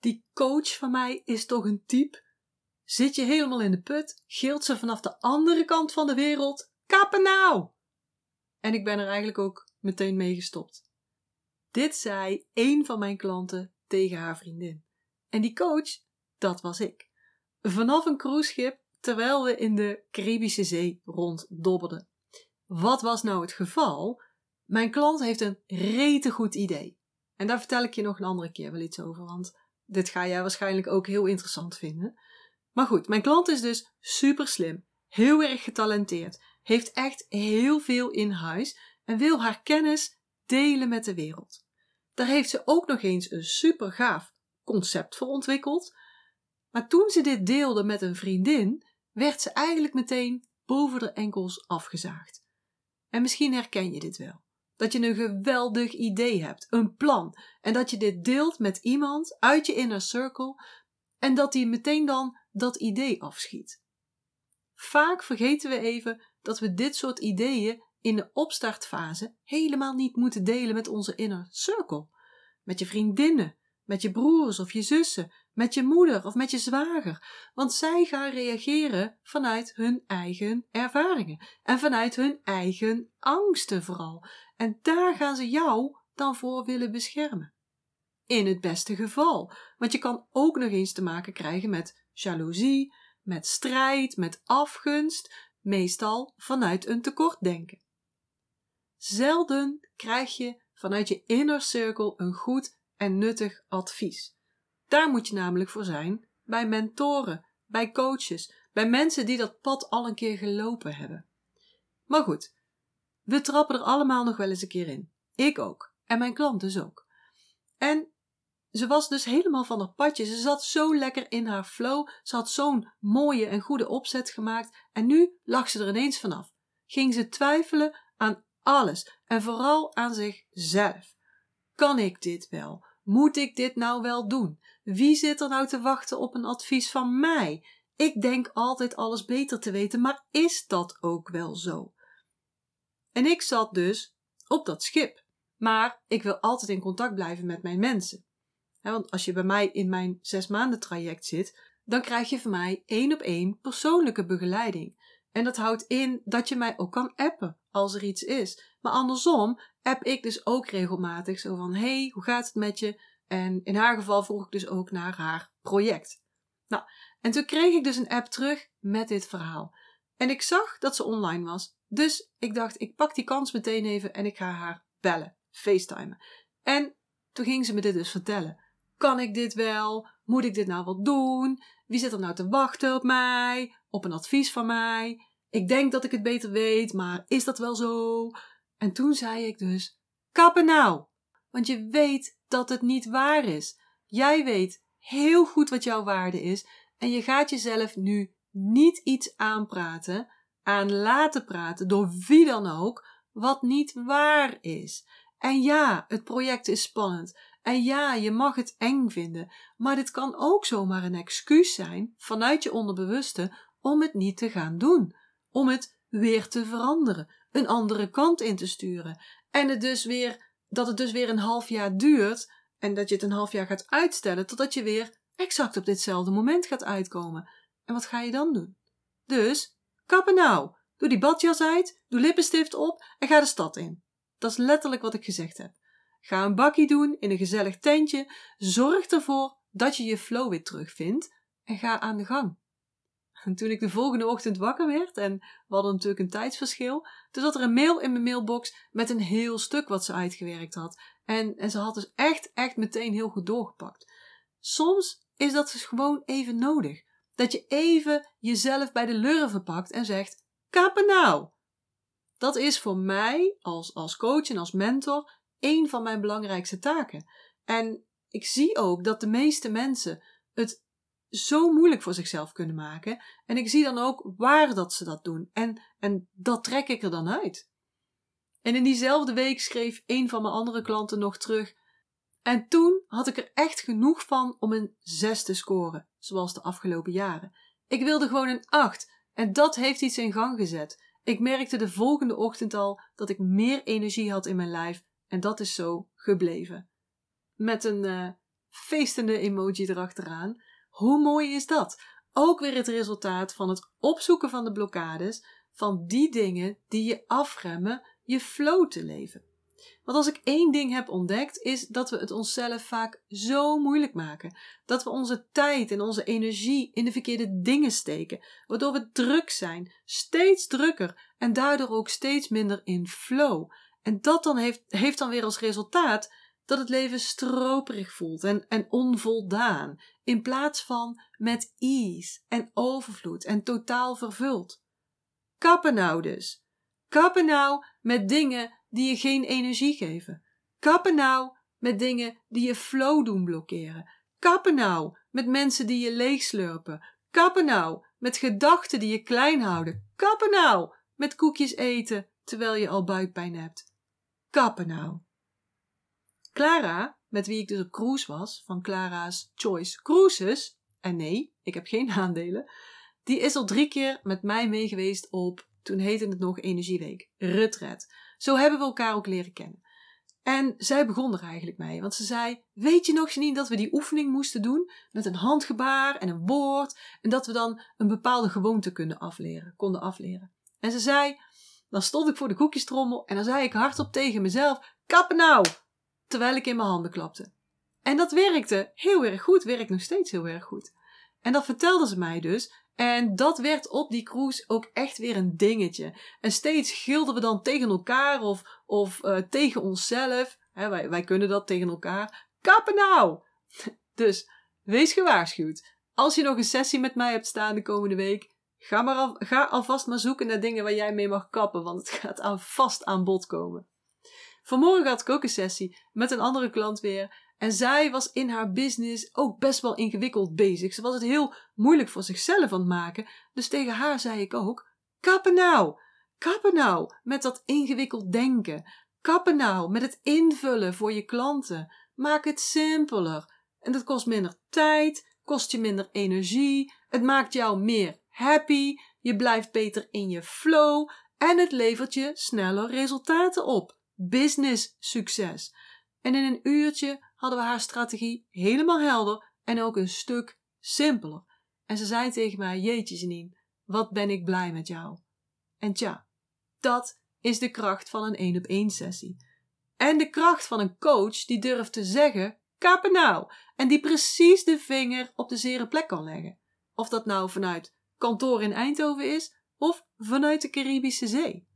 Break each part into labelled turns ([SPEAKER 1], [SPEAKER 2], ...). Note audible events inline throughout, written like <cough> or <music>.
[SPEAKER 1] die coach van mij is toch een type? Zit je helemaal in de put, gilt ze vanaf de andere kant van de wereld, kappen nou! En ik ben er eigenlijk ook meteen mee gestopt. Dit zei een van mijn klanten tegen haar vriendin. En die coach, dat was ik. Vanaf een cruiseschip terwijl we in de Caribische Zee ronddobberden. Wat was nou het geval? Mijn klant heeft een rete goed idee. En daar vertel ik je nog een andere keer wel iets over, want dit ga jij waarschijnlijk ook heel interessant vinden. Maar goed, mijn klant is dus super slim, heel erg getalenteerd, heeft echt heel veel in huis en wil haar kennis delen met de wereld. Daar heeft ze ook nog eens een super gaaf concept voor ontwikkeld. Maar toen ze dit deelde met een vriendin, werd ze eigenlijk meteen boven de enkels afgezaagd. En misschien herken je dit wel. Dat je een geweldig idee hebt, een plan, en dat je dit deelt met iemand uit je inner circle en dat die meteen dan dat idee afschiet. Vaak vergeten we even dat we dit soort ideeën in de opstartfase helemaal niet moeten delen met onze inner circle. Met je vriendinnen, met je broers of je zussen, met je moeder of met je zwager, want zij gaan reageren vanuit hun eigen ervaringen en vanuit hun eigen angsten vooral. En daar gaan ze jou dan voor willen beschermen. In het beste geval, want je kan ook nog eens te maken krijgen met jaloezie, met strijd, met afgunst, meestal vanuit een tekortdenken. Zelden krijg je vanuit je inner circle een goed en nuttig advies. Daar moet je namelijk voor zijn bij mentoren, bij coaches, bij mensen die dat pad al een keer gelopen hebben. Maar goed, we trappen er allemaal nog wel eens een keer in. Ik ook. En mijn klant dus ook. En ze was dus helemaal van haar padje. Ze zat zo lekker in haar flow. Ze had zo'n mooie en goede opzet gemaakt. En nu lag ze er ineens vanaf. Ging ze twijfelen aan alles. En vooral aan zichzelf. Kan ik dit wel? Moet ik dit nou wel doen? Wie zit er nou te wachten op een advies van mij? Ik denk altijd alles beter te weten, maar is dat ook wel zo? En ik zat dus op dat schip. Maar ik wil altijd in contact blijven met mijn mensen. want als je bij mij in mijn zes maanden traject zit, dan krijg je van mij één op één persoonlijke begeleiding. En dat houdt in dat je mij ook kan appen als er iets is. Maar andersom app ik dus ook regelmatig zo van: hey, hoe gaat het met je? En in haar geval vroeg ik dus ook naar haar project. Nou, en toen kreeg ik dus een app terug met dit verhaal. En ik zag dat ze online was. Dus ik dacht, ik pak die kans meteen even en ik ga haar bellen, facetimen. En toen ging ze me dit dus vertellen. Kan ik dit wel? Moet ik dit nou wel doen? Wie zit er nou te wachten op mij? Op een advies van mij? Ik denk dat ik het beter weet, maar is dat wel zo? En toen zei ik dus: kappen nou! Want je weet dat het niet waar is. Jij weet heel goed wat jouw waarde is en je gaat jezelf nu niet iets aanpraten, aan laten praten door wie dan ook, wat niet waar is. En ja, het project is spannend. En ja, je mag het eng vinden, maar dit kan ook zomaar een excuus zijn vanuit je onderbewuste om het niet te gaan doen, om het weer te veranderen, een andere kant in te sturen en het dus weer dat het dus weer een half jaar duurt en dat je het een half jaar gaat uitstellen totdat je weer exact op ditzelfde moment gaat uitkomen. En wat ga je dan doen? Dus, kappen nou. Doe die badjas uit, doe lippenstift op en ga de stad in. Dat is letterlijk wat ik gezegd heb. Ga een bakkie doen in een gezellig tentje. Zorg ervoor dat je je flow weer terugvindt en ga aan de gang. En toen ik de volgende ochtend wakker werd, en we hadden natuurlijk een tijdsverschil, toen zat er een mail in mijn mailbox met een heel stuk wat ze uitgewerkt had. En, en ze had dus echt, echt meteen heel goed doorgepakt. Soms is dat dus gewoon even nodig. Dat je even jezelf bij de lurven pakt en zegt: kappen nou! Dat is voor mij als, als coach en als mentor een van mijn belangrijkste taken. En ik zie ook dat de meeste mensen het zo moeilijk voor zichzelf kunnen maken. En ik zie dan ook waar dat ze dat doen. En, en dat trek ik er dan uit. En in diezelfde week schreef een van mijn andere klanten nog terug. En toen had ik er echt genoeg van om een 6 te scoren, zoals de afgelopen jaren. Ik wilde gewoon een 8 en dat heeft iets in gang gezet. Ik merkte de volgende ochtend al dat ik meer energie had in mijn lijf en dat is zo gebleven. Met een, uh, feestende emoji erachteraan. Hoe mooi is dat? Ook weer het resultaat van het opzoeken van de blokkades, van die dingen die je afremmen je flow te leven. Want als ik één ding heb ontdekt, is dat we het onszelf vaak zo moeilijk maken. Dat we onze tijd en onze energie in de verkeerde dingen steken, waardoor we druk zijn, steeds drukker en daardoor ook steeds minder in flow. En dat dan heeft, heeft dan weer als resultaat dat het leven stroperig voelt en, en onvoldaan, in plaats van met ease en overvloed en totaal vervuld. Kappen nou dus. Kappen nou met dingen die je geen energie geven. Kappen nou met dingen die je flow doen blokkeren. Kappen nou met mensen die je leegslurpen. Kappen nou met gedachten die je klein houden. Kappen nou met koekjes eten terwijl je al buikpijn hebt. Kappen nou. Clara, met wie ik dus op cruise was, van Clara's Choice Cruises, en nee, ik heb geen <laughs> aandelen, die is al drie keer met mij meegeweest op, toen heette het nog Energieweek, Retret. Zo hebben we elkaar ook leren kennen. En zij begon er eigenlijk mee, want ze zei: Weet je nog, niet dat we die oefening moesten doen met een handgebaar en een woord, en dat we dan een bepaalde gewoonte kunnen afleren, konden afleren. En ze zei: Dan stond ik voor de koekjestrommel en dan zei ik hardop tegen mezelf: Kappen nou! Terwijl ik in mijn handen klapte. En dat werkte heel erg goed, werkt nog steeds heel erg goed. En dat vertelde ze mij dus. En dat werd op die cruise ook echt weer een dingetje. En steeds gilden we dan tegen elkaar of, of uh, tegen onszelf. Hè, wij, wij kunnen dat tegen elkaar. Kappen nou! <laughs> Dus wees gewaarschuwd. Als je nog een sessie met mij hebt staan de komende week, ga, maar al, ga alvast maar zoeken naar dingen waar jij mee mag kappen, want het <laughs> gaat aan, vast aan bod komen. Vanmorgen had ik ook een sessie met een andere klant weer. En zij was in haar business ook best wel ingewikkeld bezig. Ze was het heel moeilijk voor zichzelf aan het maken. Dus tegen haar zei ik ook: kappen nou! Kappen nou met dat ingewikkeld denken. Kappen nou met het invullen voor je klanten. Maak het simpeler. En dat kost minder tijd, kost je minder energie. Het maakt jou meer happy. Je blijft beter in je flow. En het levert je sneller resultaten op. Business succes. En in een uurtje hadden we haar strategie helemaal helder en ook een stuk simpeler. En ze zei tegen mij: Jeetje, Janine, wat ben ik blij met jou. En tja, dat is de kracht van een één op één sessie. En de kracht van een coach die durft te zeggen: kappen nou. En die precies de vinger op de zere plek kan leggen. Of dat nou vanuit kantoor in Eindhoven is of vanuit de Caribische Zee.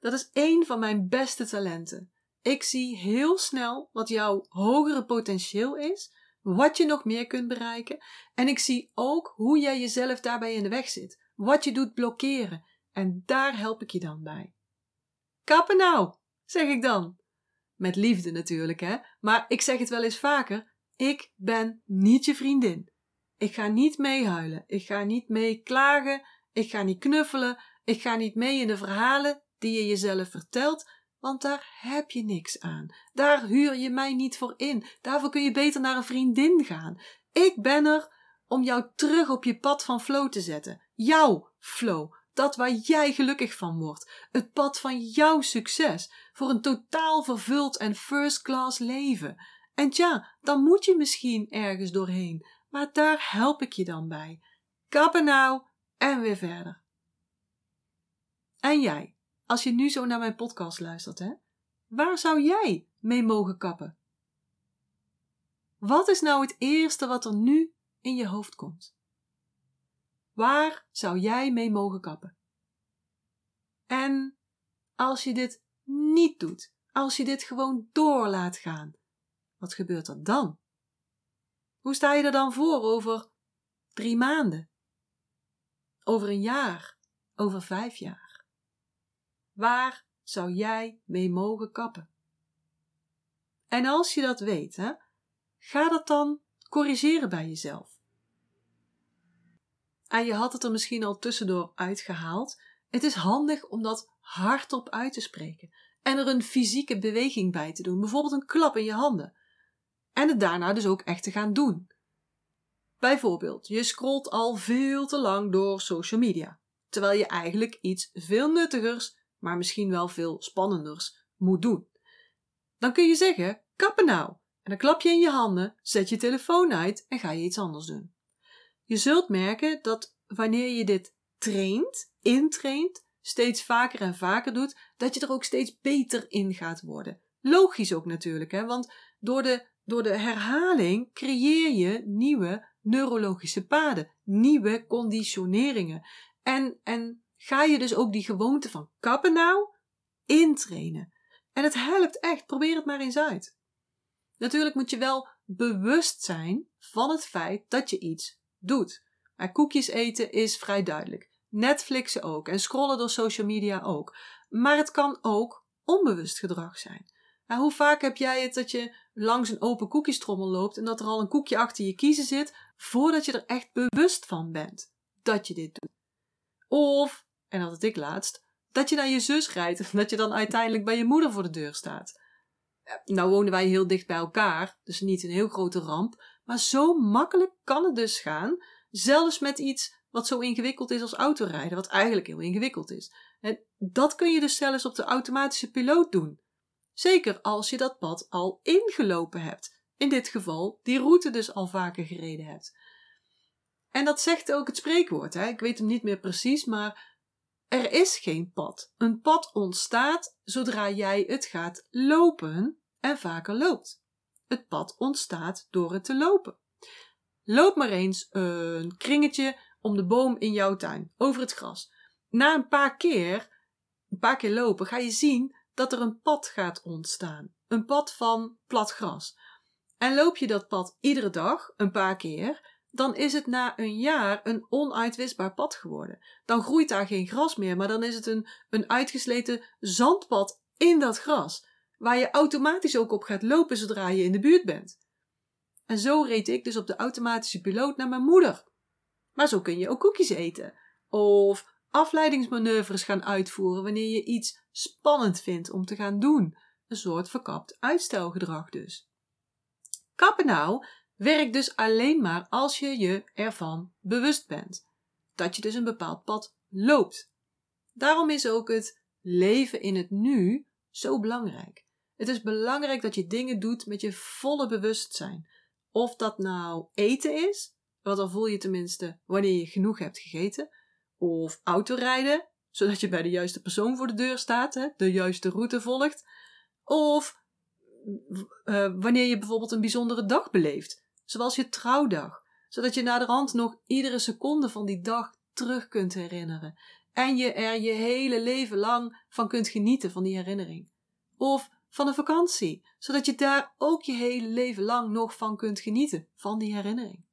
[SPEAKER 1] Dat is één van mijn beste talenten. Ik zie heel snel wat jouw hogere potentieel is, wat je nog meer kunt bereiken. En ik zie ook hoe jij jezelf daarbij in de weg zit, wat je doet blokkeren. En daar help ik je dan bij. Kappen nou, zeg ik dan. Met liefde natuurlijk, hè? Maar ik zeg het wel eens vaker: ik ben niet je vriendin. Ik ga niet meehuilen. Ik ga niet mee klagen. Ik ga niet knuffelen. Ik ga niet mee in de verhalen die je jezelf vertelt want daar heb je niks aan. Daar huur je mij niet voor in. Daarvoor kun je beter naar een vriendin gaan. Ik ben er om jou terug op je pad van flow te zetten. Jouw flow. Dat waar jij gelukkig van wordt. Het pad van jouw succes. Voor een totaal vervuld en first class leven. En tja, dan moet je misschien ergens doorheen. Maar daar help ik je dan bij. Kappen nou en weer verder. En jij? Als je nu zo naar mijn podcast luistert, hè? Waar zou jij mee mogen kappen? Wat is nou het eerste wat er nu in je hoofd komt? Waar zou jij mee mogen kappen? En als je dit niet doet, als je dit gewoon door laat gaan, wat gebeurt er dan? Hoe sta je er dan voor over drie maanden? Over een jaar? Over vijf jaar? Waar zou jij mee mogen kappen? En als je dat weet, ga dat dan corrigeren bij jezelf. En je had het er misschien al tussendoor uitgehaald. Het is handig om dat hardop uit te spreken en er een fysieke beweging bij te doen, bijvoorbeeld een klap in je handen. En het daarna dus ook echt te gaan doen. Bijvoorbeeld, je scrolt al veel te lang door social media, terwijl je eigenlijk iets veel nuttigers maar misschien wel veel spannenders moet doen. Dan kun je zeggen: kappen nou. En dan klap je in je handen, zet je telefoon uit en ga je iets anders doen. Je zult merken dat wanneer je dit traint, intraint, steeds vaker en vaker doet, dat je er ook steeds beter in gaat worden. Logisch ook natuurlijk, hè? want door de, door de herhaling creëer je nieuwe neurologische paden, nieuwe conditioneringen. En, en ga je dus ook die gewoonte van kappen nou intrainen. En het helpt echt, probeer het maar eens uit. Natuurlijk moet je wel bewust zijn van het feit dat je iets doet. Maar koekjes eten is vrij duidelijk. Netflixen ook en scrollen door social media ook. Maar het kan ook onbewust gedrag zijn. Nou, hoe vaak heb jij het dat je langs een open koekjestrommel loopt en dat er al een koekje achter je kiezen zit voordat je er echt bewust van bent dat je dit doet? Of, en dat had ik laatst, dat je naar je zus rijdt en dat je dan uiteindelijk bij je moeder voor de deur staat. Nou wonen wij heel dicht bij elkaar, dus niet een heel grote ramp, maar zo makkelijk kan het dus gaan, zelfs met iets wat zo ingewikkeld is als autorijden, wat eigenlijk heel ingewikkeld is. En dat kun je dus zelfs op de automatische piloot doen. Zeker als je dat pad al ingelopen hebt. In dit geval die route dus al vaker gereden hebt. En dat zegt ook het spreekwoord. Hè? Ik weet hem niet meer precies, maar er is geen pad. Een pad ontstaat zodra jij het gaat lopen en vaker loopt. Het pad ontstaat door het te lopen. Loop maar eens een kringetje om de boom in jouw tuin, over het gras. Na een paar keer, een paar keer lopen, ga je zien dat er een pad gaat ontstaan. Een pad van plat gras. En loop je dat pad iedere dag, een paar keer, dan is het na een jaar een onuitwisbaar pad geworden. Dan groeit daar geen gras meer, maar dan is het een, een uitgesleten zandpad in dat gras, waar je automatisch ook op gaat lopen zodra je in de buurt bent. En zo reed ik dus op de automatische piloot naar mijn moeder. Maar zo kun je ook koekjes eten. Of afleidingsmanoeuvres gaan uitvoeren wanneer je iets spannend vindt om te gaan doen. Een soort verkapt uitstelgedrag dus. Kappen nou werkt dus alleen maar als je je ervan bewust bent. Dat je dus een bepaald pad loopt. Daarom is ook het leven in het nu zo belangrijk. Het is belangrijk dat je dingen doet met je volle bewustzijn. Of dat nou eten is, want dan voel je tenminste wanneer je genoeg hebt gegeten. Of autorijden, zodat je bij de juiste persoon voor de deur staat, hè, de juiste route volgt. Of uh, wanneer je bijvoorbeeld een bijzondere dag beleeft, zoals je trouwdag, zodat je naderhand nog iedere seconde van die dag terug kunt herinneren en je er je hele leven lang van kunt genieten van die herinnering. Of van een vakantie, zodat je daar ook je hele leven lang nog van kunt genieten van die herinnering.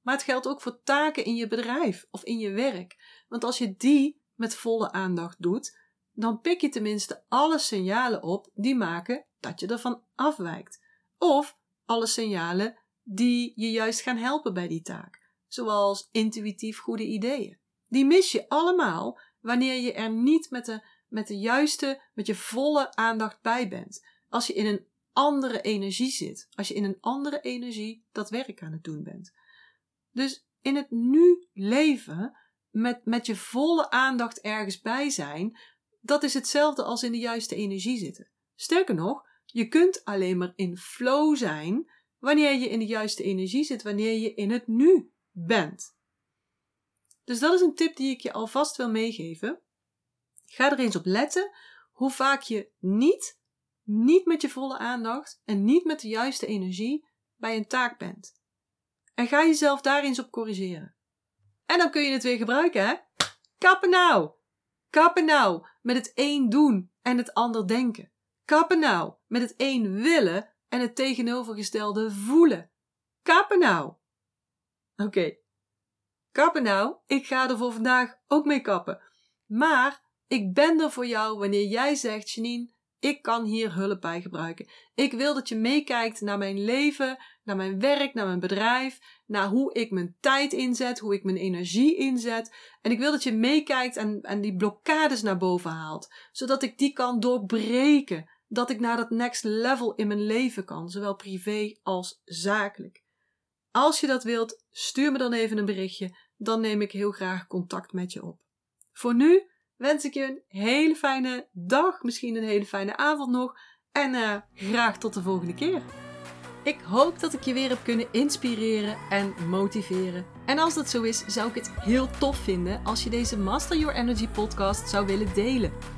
[SPEAKER 1] Maar het geldt ook voor taken in je bedrijf of in je werk. Want als je die met volle aandacht doet, dan pik je tenminste alle signalen op die maken dat je ervan afwijkt. Of alle signalen die je juist gaan helpen bij die taak, zoals intuïtief goede ideeën. Die mis je allemaal wanneer je er niet met de, met de juiste, met je volle aandacht bij bent. Als je in een andere energie zit, als je in een andere energie dat werk aan het doen bent. Dus in het nu leven, met, met je volle aandacht ergens bij zijn, dat is hetzelfde als in de juiste energie zitten. Sterker nog, je kunt alleen maar in flow zijn wanneer je in de juiste energie zit, wanneer je in het nu bent. Dus dat is een tip die ik je alvast wil meegeven. Ga er eens op letten hoe vaak je niet, niet met je volle aandacht en niet met de juiste energie bij een taak bent. En ga jezelf daar eens op corrigeren. En dan kun je het weer gebruiken, hè? Kappen nou! Kappen nou met het een doen en het ander denken. Kappen nou met het een willen en het tegenovergestelde voelen. Kappen nou! Oké. Kappen nou, ik ga er voor vandaag ook mee kappen. Maar ik ben er voor jou wanneer jij zegt, Janine, ik kan hier hulp bij gebruiken. Ik wil dat je meekijkt naar mijn leven, naar mijn werk, naar mijn bedrijf, naar hoe ik mijn tijd inzet, hoe ik mijn energie inzet. En ik wil dat je meekijkt en, en die blokkades naar boven haalt, zodat ik die kan doorbreken. Dat ik naar dat next level in mijn leven kan, zowel privé als zakelijk. Als je dat wilt, stuur me dan even een berichtje, dan neem ik heel graag contact met je op. Voor nu wens ik je een hele fijne dag, misschien een hele fijne avond nog. En uh, graag tot de volgende keer. Ik hoop dat ik je weer heb kunnen inspireren en motiveren. En als dat zo is, zou ik het heel tof vinden als je deze Master Your Energy podcast zou willen delen.